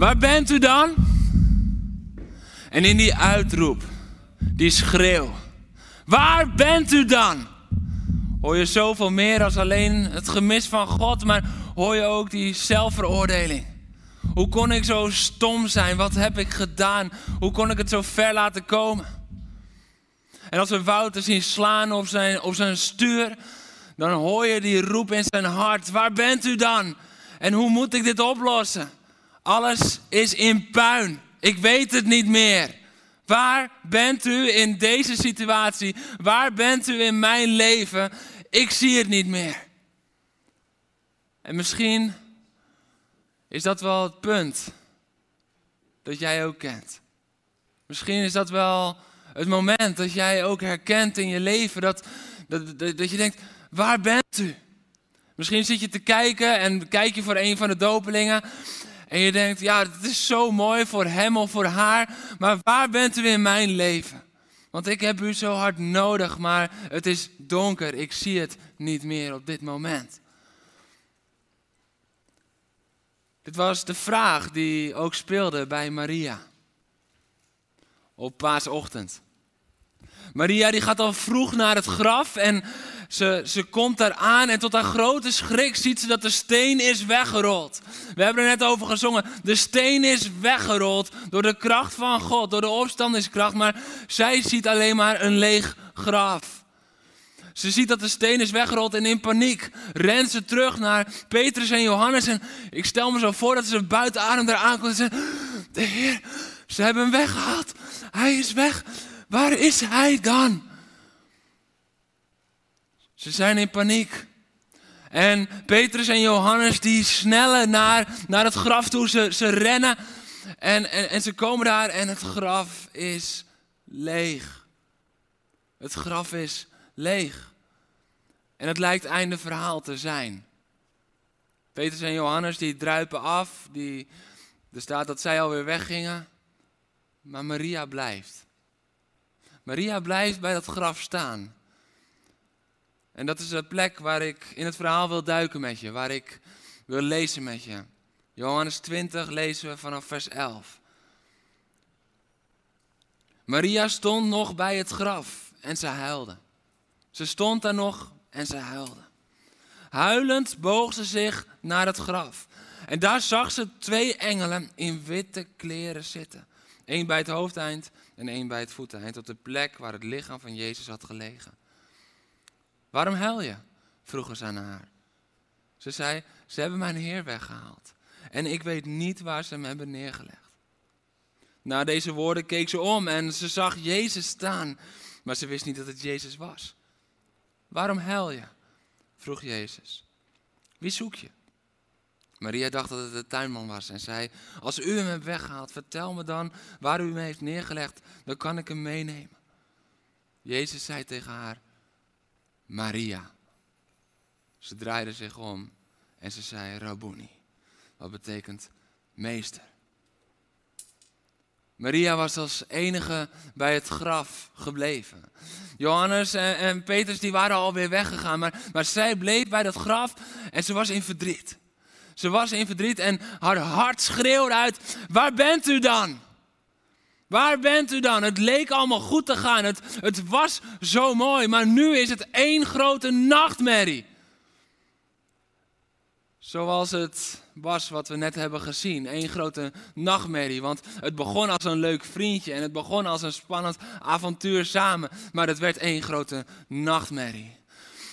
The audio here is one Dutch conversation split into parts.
Waar bent u dan? En in die uitroep, die schreeuw, waar bent u dan? Hoor je zoveel meer als alleen het gemis van God, maar hoor je ook die zelfveroordeling. Hoe kon ik zo stom zijn? Wat heb ik gedaan? Hoe kon ik het zo ver laten komen? En als we Wouter zien slaan op zijn, op zijn stuur, dan hoor je die roep in zijn hart. Waar bent u dan? En hoe moet ik dit oplossen? Alles is in puin. Ik weet het niet meer. Waar bent u in deze situatie? Waar bent u in mijn leven? Ik zie het niet meer. En misschien is dat wel het punt dat jij ook kent. Misschien is dat wel het moment dat jij ook herkent in je leven dat, dat, dat, dat je denkt, waar bent u? Misschien zit je te kijken en kijk je voor een van de dopelingen en je denkt, ja, het is zo mooi voor hem of voor haar, maar waar bent u in mijn leven? Want ik heb u zo hard nodig, maar het is donker. Ik zie het niet meer op dit moment. Dit was de vraag die ook speelde bij Maria op paasochtend. Maria die gaat al vroeg naar het graf en ze, ze komt daar aan en tot haar grote schrik ziet ze dat de steen is weggerold. We hebben er net over gezongen. De steen is weggerold door de kracht van God, door de opstandingskracht. Maar zij ziet alleen maar een leeg graf. Ze ziet dat de steen is weggerold en in paniek rent ze terug naar Petrus en Johannes. En ik stel me zo voor dat ze buiten adem daar aankomt en zegt, de Heer, ze hebben hem weggehaald. Hij is weg. Waar is hij dan? Ze zijn in paniek. En Petrus en Johannes die snellen naar, naar het graf toe. Ze, ze rennen en, en, ze komen daar en het graf is leeg. Het graf is leeg. En het lijkt einde verhaal te zijn. Petrus en Johannes die druipen af. Die, er staat dat zij alweer weggingen. Maar Maria blijft. Maria blijft bij dat graf staan. En dat is de plek waar ik in het verhaal wil duiken met je, waar ik wil lezen met je. Johannes 20 lezen we vanaf vers 11. Maria stond nog bij het graf en ze huilde. Ze stond daar nog en ze huilde. Huilend boog ze zich naar het graf. En daar zag ze twee engelen in witte kleren zitten. Eén bij het hoofdeind en één bij het voeteind, op de plek waar het lichaam van Jezus had gelegen. Waarom huil je? vroegen ze aan haar. Ze zei, ze hebben mijn Heer weggehaald. En ik weet niet waar ze hem hebben neergelegd. Na deze woorden keek ze om en ze zag Jezus staan, maar ze wist niet dat het Jezus was. Waarom huil je? vroeg Jezus. Wie zoek je? Maria dacht dat het de tuinman was en zei: Als u hem hebt weggehaald, vertel me dan waar u hem heeft neergelegd, dan kan ik hem meenemen. Jezus zei tegen haar: Maria. Ze draaide zich om en ze zei Rabuni, wat betekent meester. Maria was als enige bij het graf gebleven. Johannes en, en Petrus die waren alweer weggegaan, maar, maar zij bleef bij dat graf en ze was in verdriet. Ze was in verdriet en haar hart schreeuwde uit, waar bent u dan? Waar bent u dan? Het leek allemaal goed te gaan. Het, het was zo mooi, maar nu is het één grote nachtmerrie. Zoals het was wat we net hebben gezien. Eén grote nachtmerrie. Want het begon als een leuk vriendje en het begon als een spannend avontuur samen. Maar het werd één grote nachtmerrie.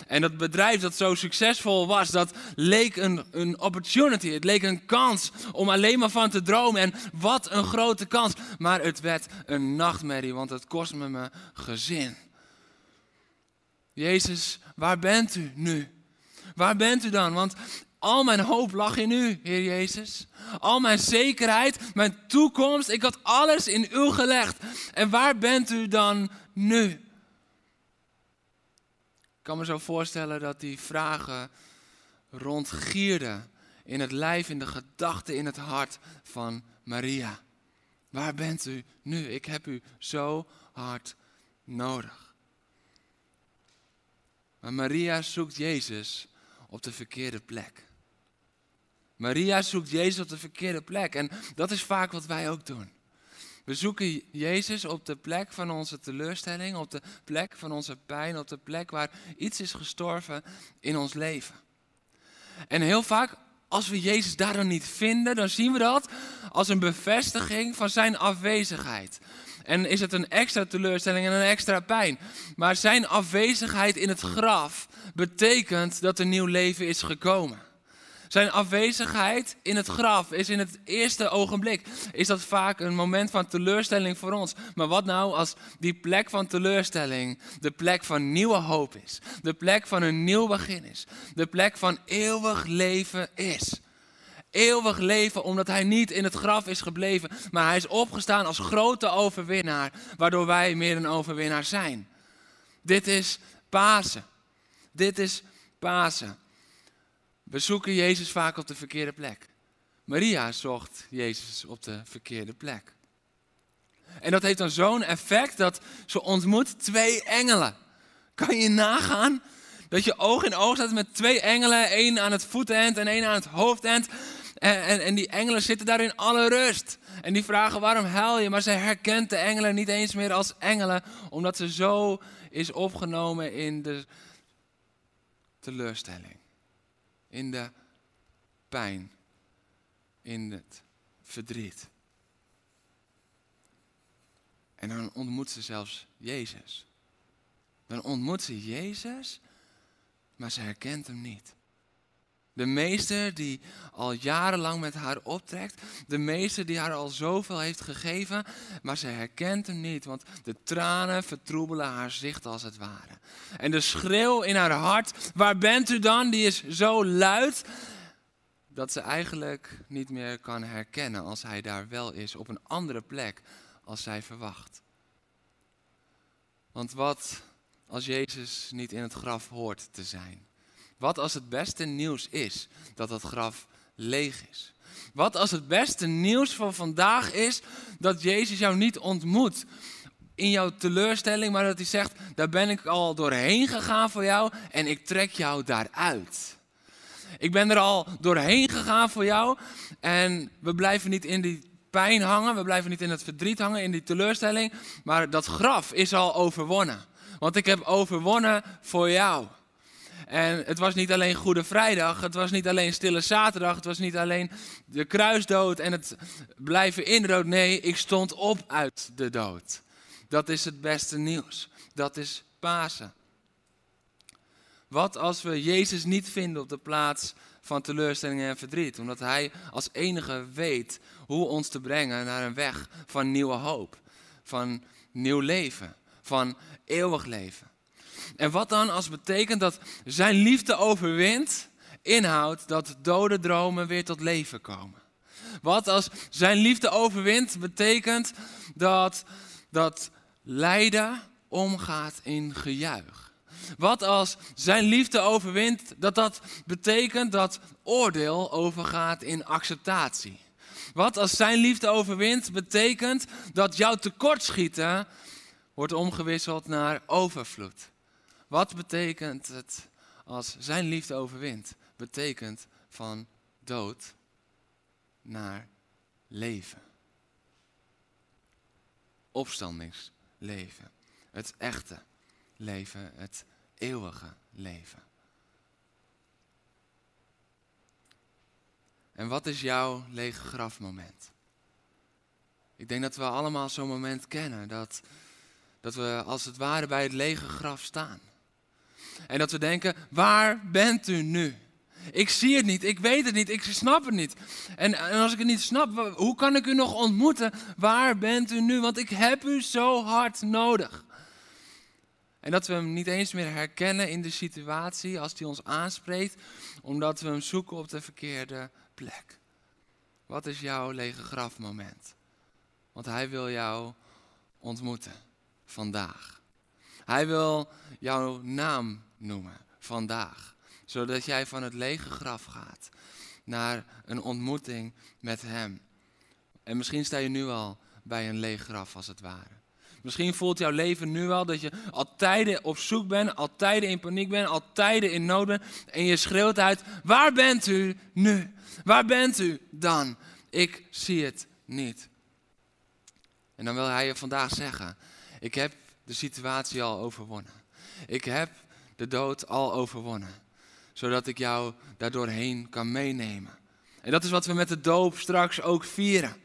En dat bedrijf dat zo succesvol was, dat leek een, een opportunity. Het leek een kans om alleen maar van te dromen. En wat een grote kans. Maar het werd een nachtmerrie, want het kost me mijn gezin. Jezus, waar bent u nu? Waar bent u dan? Want Al mijn hoop lag in u, Heer Jezus. Al mijn zekerheid, mijn toekomst, ik had alles in u gelegd. En waar bent u dan nu? Kan me zo voorstellen dat die vragen rondgierden in het lijf, in de gedachten, in het hart van Maria. Waar bent u nu? Ik heb u zo hard nodig. Maar Maria zoekt Jezus op de verkeerde plek. Maria zoekt Jezus op de verkeerde plek. En dat is vaak wat wij ook doen. We zoeken Jezus op de plek van onze teleurstelling, op de plek van onze pijn, op de plek waar iets is gestorven in ons leven. En heel vaak, als we Jezus daar dan niet vinden, dan zien we dat als een bevestiging van zijn afwezigheid. En is het een extra teleurstelling en een extra pijn. Maar zijn afwezigheid in het graf betekent dat er nieuw leven is gekomen. Zijn afwezigheid in het graf is in het eerste ogenblik is dat vaak een moment van teleurstelling voor ons. Maar wat nou als die plek van teleurstelling de plek van nieuwe hoop is? De plek van een nieuw begin is. De plek van eeuwig leven is. Eeuwig leven omdat hij niet in het graf is gebleven, maar hij is opgestaan als grote overwinnaar, waardoor wij meer een overwinnaar zijn. Dit is Pasen. Dit is Pasen. We zoeken Jezus vaak op de verkeerde plek. Maria zocht Jezus op de verkeerde plek. En dat heeft dan zo'n effect dat ze ontmoet twee engelen. Kan je nagaan dat je oog in oog staat met twee engelen, één aan het voetend en één aan het hoofdend. En, en, en, die engelen zitten daar in alle rust. En die vragen waarom huil je? Maar zij herkent de engelen niet eens meer als engelen, omdat ze zo is opgenomen in de teleurstelling in de pijn, in het verdriet. En dan ontmoet ze zelfs Jezus. Dan ontmoet ze Jezus, maar ze herkent hem niet. De meester die al jarenlang met haar optrekt. De meester die haar al zoveel heeft gegeven. Maar ze herkent hem niet, want de tranen vertroebelen haar zicht als het ware. En de schreeuw in haar hart, waar bent u dan? Die is zo luid dat ze eigenlijk niet meer kan herkennen als hij daar wel is, op een andere plek als zij verwacht. Want wat als Jezus niet in het graf hoort te zijn? Wat als het beste nieuws is dat het graf leeg is? Wat als het beste nieuws van vandaag is dat Jezus jou niet ontmoet in jouw teleurstelling, maar dat hij zegt, daar ben ik al doorheen gegaan voor jou en ik trek jou daaruit. Ik ben er al doorheen gegaan voor jou en we blijven niet in die pijn hangen, we blijven niet in het verdriet hangen, in die teleurstelling, maar dat graf is al overwonnen. Want ik heb overwonnen voor jou. En het was niet alleen Goede Vrijdag, het was niet alleen Stille Zaterdag, het was niet alleen de kruisdood en het blijven in de dood. Nee, ik stond op uit de dood. Dat is het beste nieuws. Dat is Pasen. Wat als we Jezus niet vinden op de plaats van teleurstelling en verdriet, omdat Hij als enige weet hoe ons te brengen naar een weg van nieuwe hoop, van nieuw leven, van eeuwig leven. En wat dan als betekent dat zijn liefde overwint, inhoudt dat dode dromen weer tot leven komen? Wat als zijn liefde overwint, betekent dat, dat lijden omgaat in gejuich? Wat als zijn liefde overwint, dat dat betekent dat oordeel overgaat in acceptatie? Wat als zijn liefde overwint, betekent dat jouw tekortschieten wordt omgewisseld naar overvloed? Wat betekent het als zijn liefde overwint? Betekent van dood naar leven. Opstandingsleven. Het echte leven, het eeuwige leven. En wat is jouw lege grafmoment? Ik denk dat we allemaal zo'n moment kennen. Dat, dat we als het ware bij het lege graf staan. En dat we denken, waar bent u nu? Ik zie het niet, ik weet het niet, ik snap het niet. En, en als ik het niet snap, hoe kan ik u nog ontmoeten? Waar bent u nu? Want ik heb u zo hard nodig. En dat we hem niet eens meer herkennen in de situatie als hij ons aanspreekt, omdat we hem zoeken op de verkeerde plek. Wat is jouw lege grafmoment? Want hij wil jou ontmoeten vandaag. Hij wil jouw naam noemen vandaag, zodat jij van het lege graf gaat naar een ontmoeting met hem. En misschien sta je nu al bij een leeg graf als het ware. Misschien voelt jouw leven nu al dat je al tijden op zoek bent, al tijden in paniek bent, al tijden in nood bent. En je schreeuwt uit, waar bent u nu? Waar bent u dan? Ik zie het niet. En dan wil hij je vandaag zeggen, ik heb de situatie al overwonnen. Ik heb de dood al overwonnen. Zodat ik jou daardoorheen kan meenemen. En dat is wat we met de doop straks ook vieren.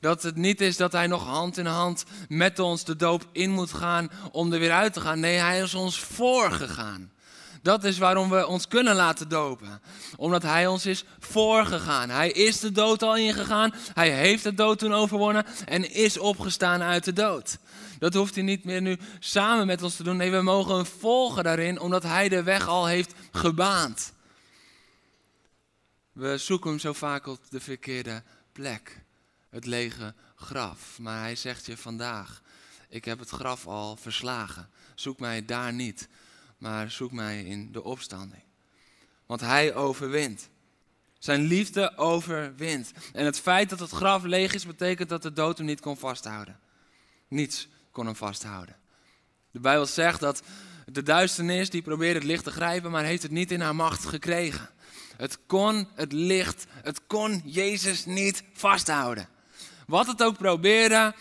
Dat het niet is dat hij nog hand in hand met ons de doop in moet gaan om er weer uit te gaan. Nee, hij is ons voorgegaan. Dat is waarom we ons kunnen laten dopen. Omdat hij ons is voorgegaan. Hij is de dood al ingegaan. Hij heeft de dood toen overwonnen en is opgestaan uit de dood. Dat hoeft hij niet meer nu samen met ons te doen. Nee, we mogen hem volgen daarin, omdat hij de weg al heeft gebaand. We zoeken hem zo vaak op de verkeerde plek het lege graf. Maar hij zegt je vandaag, ik heb het graf al verslagen. Zoek mij daar niet, maar zoek mij in de opstanding. Want hij overwint. Zijn liefde overwint. En het feit dat het graf leeg is, betekent dat de dood hem niet kon vasthouden. Niets kon hem vasthouden. De Bijbel zegt dat de duisternis, die probeerde het licht te grijpen, maar heeft het niet in haar macht gekregen. Het kon het licht, het kon Jezus niet vasthouden. Wat het ook probeerde,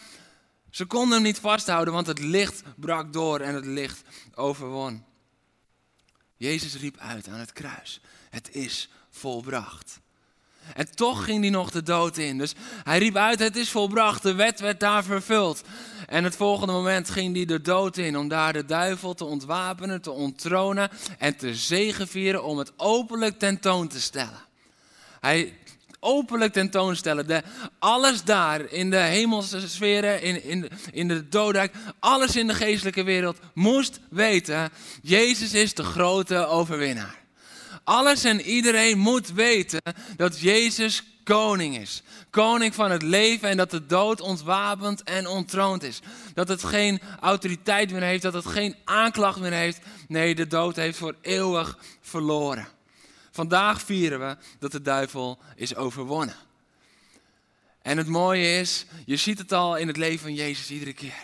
ze konden hem niet vasthouden, want het licht brak door en het licht overwon. Jezus riep uit aan het kruis: Het is volbracht. En toch ging hij nog de dood in. Dus hij riep uit: Het is volbracht. De wet werd daar vervuld. En het volgende moment ging hij de dood in om daar de duivel te ontwapenen, te onttronen en te zegevieren om het openlijk tentoon te stellen. Hij openlijk tentoonstellen. Alles daar in de hemelse sferen, in, in, in de doodrijk, alles in de geestelijke wereld moest weten, Jezus is de grote overwinnaar. Alles en iedereen moet weten dat Jezus koning is. Koning van het leven en dat de dood ontwapend en ontroond is. Dat het geen autoriteit meer heeft, dat het geen aanklacht meer heeft. Nee, de dood heeft voor eeuwig verloren. Vandaag vieren we dat de duivel is overwonnen. En het mooie is, je ziet het al in het leven van Jezus iedere keer.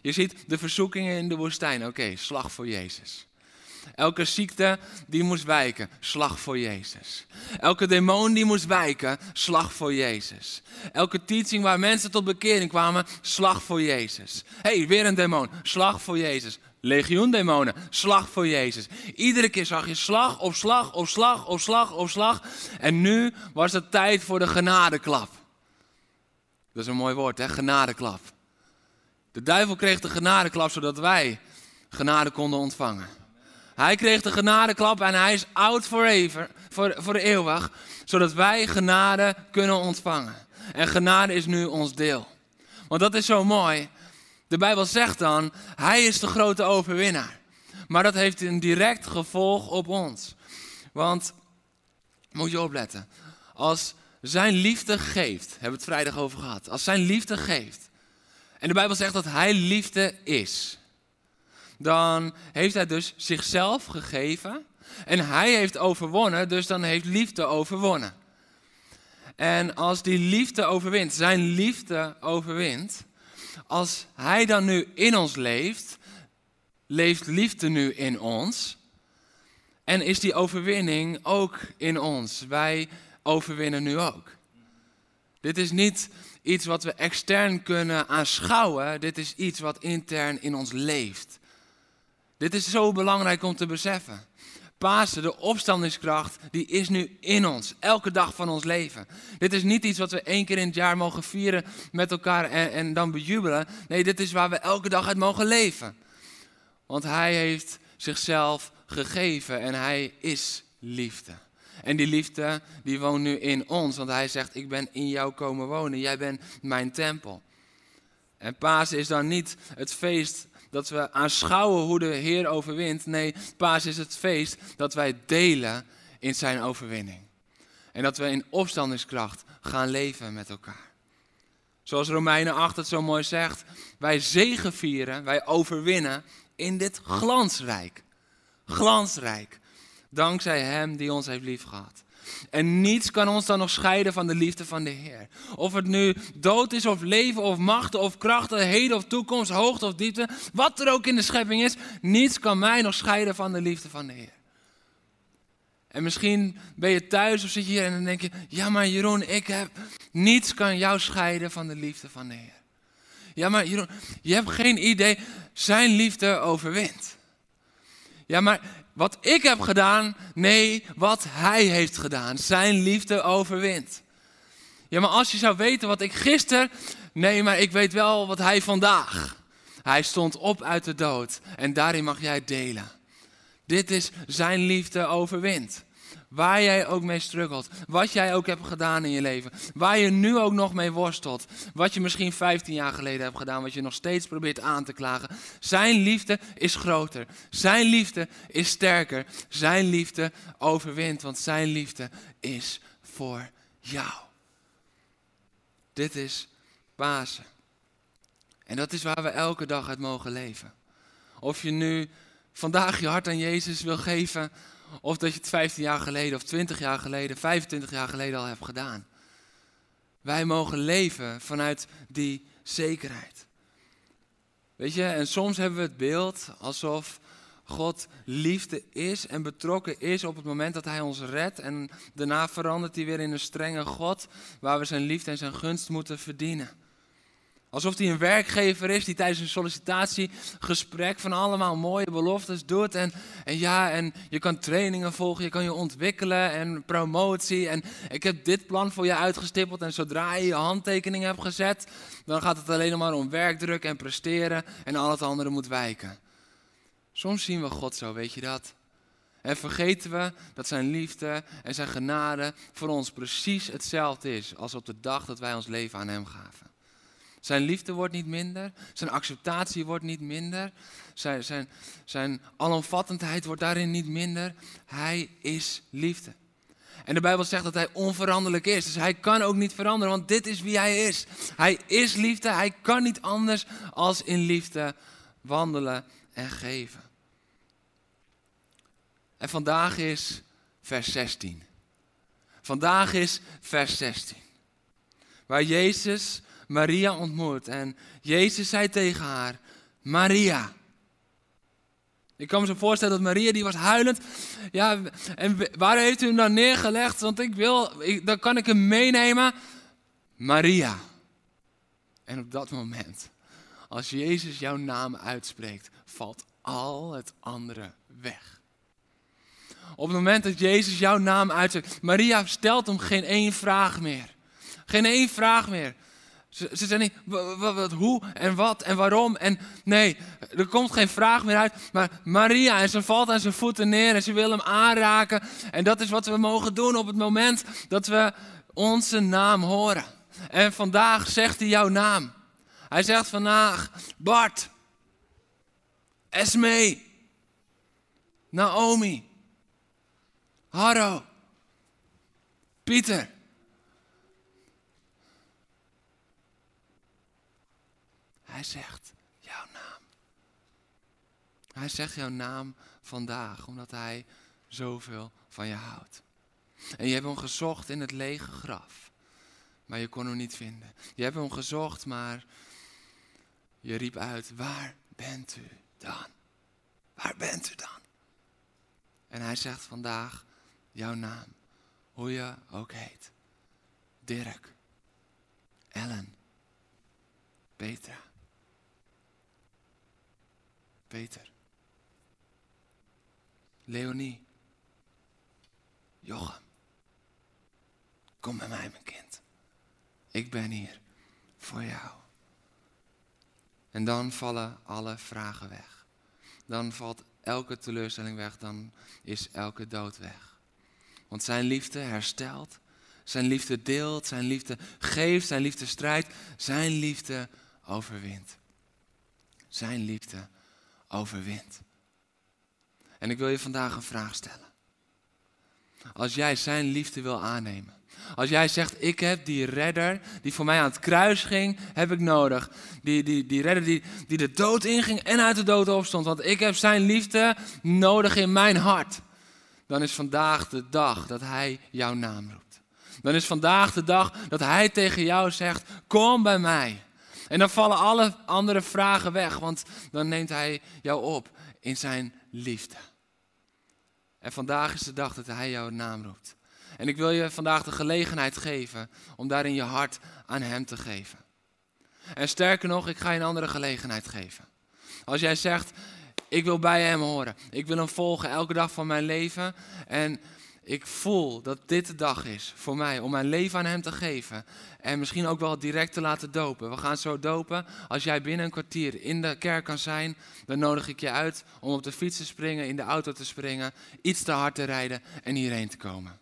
Je ziet de verzoekingen in de woestijn. Oké, slag voor Jezus. Elke ziekte die moest wijken, slag voor Jezus. Elke demon die moest wijken, slag voor Jezus. Elke teaching waar mensen tot bekering kwamen, slag voor Jezus. hey, weer een demon, slag voor Jezus. Legioendemonen, slag voor Jezus. Iedere keer zag je slag op slag op slag op slag op slag. En nu was het tijd voor de genadeklap. Dat is een mooi woord, hè? Genadeklap. De duivel kreeg de genadeklap zodat wij genade konden ontvangen. Hij kreeg de genadeklap en hij is oud forever, voor, voor eeuwig, zodat wij genade kunnen ontvangen. En genade is nu ons deel. Want dat is zo mooi. De Bijbel zegt dan, hij is de grote overwinnaar. Maar dat heeft een direct gevolg op ons. Want, moet je opletten, als zijn liefde geeft, hebben we het vrijdag over gehad, als zijn liefde geeft, en de Bijbel zegt dat hij liefde is, dan heeft hij dus zichzelf gegeven en hij heeft overwonnen, dus dan heeft liefde overwonnen. En als die liefde overwint, zijn liefde overwint, als Hij dan nu in ons leeft, leeft liefde nu in ons. En is die overwinning ook in ons. Wij overwinnen nu ook. Dit is niet iets wat we extern kunnen aanschouwen. Dit is iets wat intern in ons leeft. Dit is zo belangrijk om te beseffen. Pasen, de opstandingskracht, die is nu in ons. Elke dag van ons leven. Dit is niet iets wat we één keer in het jaar mogen vieren met elkaar en, dan bejubelen. Nee, dit is waar we elke dag uit mogen leven. Want Hij heeft zichzelf gegeven en Hij is liefde. En die liefde, die woont nu in ons. Want Hij zegt, ik ben in jou komen wonen. Jij bent mijn tempel. En Pasen is dan niet het feest dat we aanschouwen hoe de Heer overwint. Nee, Pasen is het feest dat wij delen in zijn overwinning. En dat we in opstandingskracht gaan leven met elkaar. Zoals Romeinen 8 het zo mooi zegt, wij zegevieren, wij overwinnen in dit glansrijk. Glansrijk. Dankzij Hem die ons heeft liefgehad. En niets kan ons dan nog scheiden van de liefde van de Heer. Of het nu dood is, of leven, of machten, of krachten, heden of toekomst, hoogte of diepte. Wat er ook in de schepping is, niets kan mij nog scheiden van de liefde van de Heer. En misschien ben je thuis of zit je hier en dan denk je, ja maar Jeroen, ik heb, niets kan jou scheiden van de liefde van de Heer. Ja maar Jeroen, je hebt geen idee, zijn liefde overwint. Ja maar wat ik heb gedaan, nee, wat hij heeft gedaan. Zijn liefde overwint. Ja maar als je zou weten wat ik gisteren, nee maar ik weet wel wat hij vandaag. Hij stond op uit de dood en daarin mag jij delen. Dit is zijn liefde overwint. Waar jij ook mee struggelt. Wat jij ook hebt gedaan in je leven. Waar je nu ook nog mee worstelt. Wat je misschien 15 jaar geleden hebt gedaan. Wat je nog steeds probeert aan te klagen. Zijn liefde is groter. Zijn liefde is sterker. Zijn liefde overwint. Want zijn liefde is voor jou. Dit is Pasen. En dat is waar we elke dag uit mogen leven. Of je nu vandaag je hart aan Jezus wil geven, of dat je het 15 jaar geleden, of 20 jaar geleden, 25 jaar geleden al hebt gedaan. Wij mogen leven vanuit die zekerheid. Weet je, en soms hebben we het beeld alsof God liefde is en betrokken is op het moment dat Hij ons redt. En daarna verandert Hij weer in een strenge God, waar we zijn liefde en zijn gunst moeten verdienen. Alsof hij een werkgever is die tijdens een sollicitatiegesprek van allemaal mooie beloftes doet. En, ja, en je kan trainingen volgen, je kan je ontwikkelen en promotie. En ik heb dit plan voor je uitgestippeld. En zodra je je handtekening hebt gezet, dan gaat het alleen maar om werkdruk en presteren. En al het andere moet wijken. Soms zien we God zo, weet je dat? En vergeten we dat zijn liefde en zijn genade voor ons precies hetzelfde is als op de dag dat wij ons leven aan hem gaven. Zijn liefde wordt niet minder. Zijn acceptatie wordt niet minder. Zijn, zijn, zijn alomvattendheid wordt daarin niet minder. Hij is liefde. En de Bijbel zegt dat hij onveranderlijk is. Dus hij kan ook niet veranderen, want dit is wie hij is. Hij is liefde. Hij kan niet anders als in liefde wandelen en geven. En vandaag is vers 16. Vandaag is vers 16. Waar Jezus Maria ontmoet. En Jezus zei tegen haar, Maria. Ik kan me zo voorstellen dat Maria, die was huilend. Ja, en waar heeft u hem dan neergelegd? Want ik wil, dan kan ik hem meenemen. Maria. En op dat moment, als Jezus jouw naam uitspreekt, valt al het andere weg. Op het moment dat Jezus jouw naam uitspreekt, Maria stelt hem geen één vraag meer. Geen één vraag meer. Ze, ze niet wat, hoe en wat en waarom. En nee, er komt geen vraag meer uit. Maar Maria, en ze valt aan zijn voeten neer en ze wil hem aanraken. En dat is wat we mogen doen op het moment dat we onze naam horen. En vandaag zegt hij jouw naam. Hij zegt vandaag Bart, Esme, Naomi, Harro, Pieter. Hij zegt jouw naam. Hij zegt jouw naam vandaag, omdat hij zoveel van je houdt. En je hebt hem gezocht in het lege graf, maar je kon hem niet vinden. Je hebt hem gezocht, maar je riep uit, waar bent u dan? Waar bent u dan? En hij zegt vandaag jouw naam, hoe je ook heet. Dirk, Ellen, Petra. Peter. Leonie. Jochem. Kom bij mij, mijn kind. Ik ben hier voor jou. En dan vallen alle vragen weg. Dan valt elke teleurstelling weg. Dan is elke dood weg. Want zijn liefde herstelt. Zijn liefde deelt. Zijn liefde geeft. Zijn liefde strijdt. Zijn liefde overwint. Zijn liefde overwint. En ik wil je vandaag een vraag stellen. Als jij zijn liefde wil aannemen. Als jij zegt, ik heb die redder die voor mij aan het kruis ging, heb ik nodig. Die, die, die redder die, die de dood inging en uit de dood opstond. Want ik heb zijn liefde nodig in mijn hart. Dan is vandaag de dag dat hij jouw naam roept. Dan is vandaag de dag dat hij tegen jou zegt, kom bij mij. En dan vallen alle andere vragen weg, want dan neemt hij jou op in zijn liefde. En vandaag is de dag dat hij jouw naam roept. En ik wil je vandaag de gelegenheid geven om daarin je hart aan hem te geven. En sterker nog, ik ga je een andere gelegenheid geven. Als jij zegt, ik wil bij hem horen. Ik wil hem volgen elke dag van mijn leven. En ik voel dat dit de dag is voor mij om mijn leven aan hem te geven. En misschien ook wel direct te laten dopen. We gaan zo dopen. Als jij binnen een kwartier in de kerk kan zijn, dan nodig ik je uit om op de fiets te springen, in de auto te springen, iets te hard te rijden en hierheen te komen.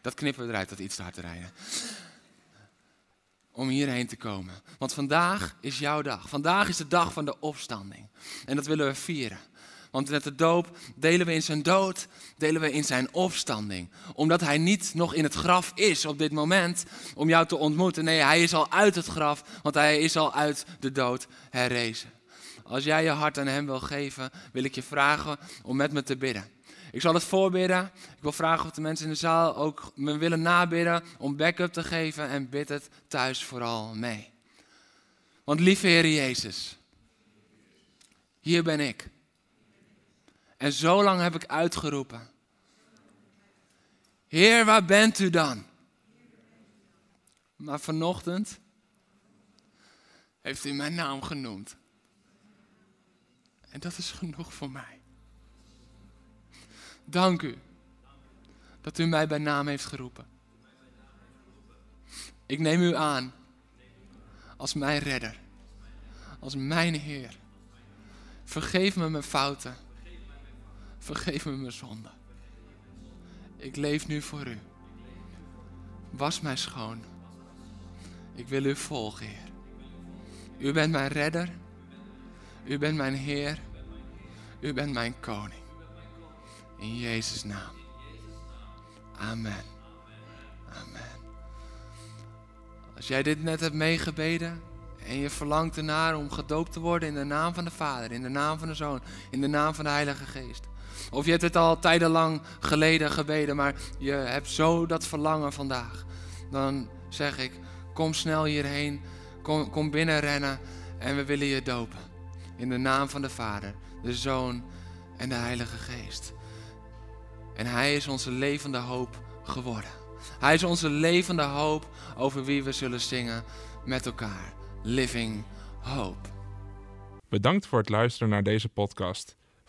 Dat knippen we eruit, dat iets te hard te rijden. Om hierheen te komen. Want vandaag is jouw dag. Vandaag is de dag van de opstanding. En dat willen we vieren. Want met de doop delen we in zijn dood, delen we in zijn opstanding. Omdat hij niet nog in het graf is op dit moment om jou te ontmoeten. Nee, hij is al uit het graf, want hij is al uit de dood herrezen. Als jij je hart aan hem wil geven, wil ik je vragen om met me te bidden. Ik zal het voorbidden. Ik wil vragen of de mensen in de zaal ook me willen nabidden om backup te geven en bid het thuis vooral mee. Want lieve Heer Jezus, hier ben ik. En zo lang heb ik uitgeroepen. Heer, waar bent u dan? Maar vanochtend heeft u mijn naam genoemd. En dat is genoeg voor mij. Dank u dat u mij bij naam heeft geroepen. Ik neem u aan als mijn redder, als mijn Heer. Vergeef me mijn fouten. Vergeef me mijn zonde. Ik leef nu voor u. Was mij schoon. Ik wil u volgen, Heer. U bent mijn redder. U bent mijn Heer. U bent mijn koning. In Jezus' naam. Amen. Amen. Als jij dit net hebt meegebeden en je verlangt ernaar om gedoopt te worden in de naam van de Vader, in de naam van de Zoon, in de naam van de Heilige Geest. Of je hebt het al tijdenlang geleden gebeden, maar je hebt zo dat verlangen vandaag. Dan zeg ik, kom snel hierheen, kom, kom binnenrennen en we willen je dopen. In de naam van de Vader, de Zoon en de Heilige Geest. En Hij is onze levende hoop geworden. Hij is onze levende hoop over wie we zullen zingen met elkaar. Living Hope. Bedankt voor het luisteren naar deze podcast.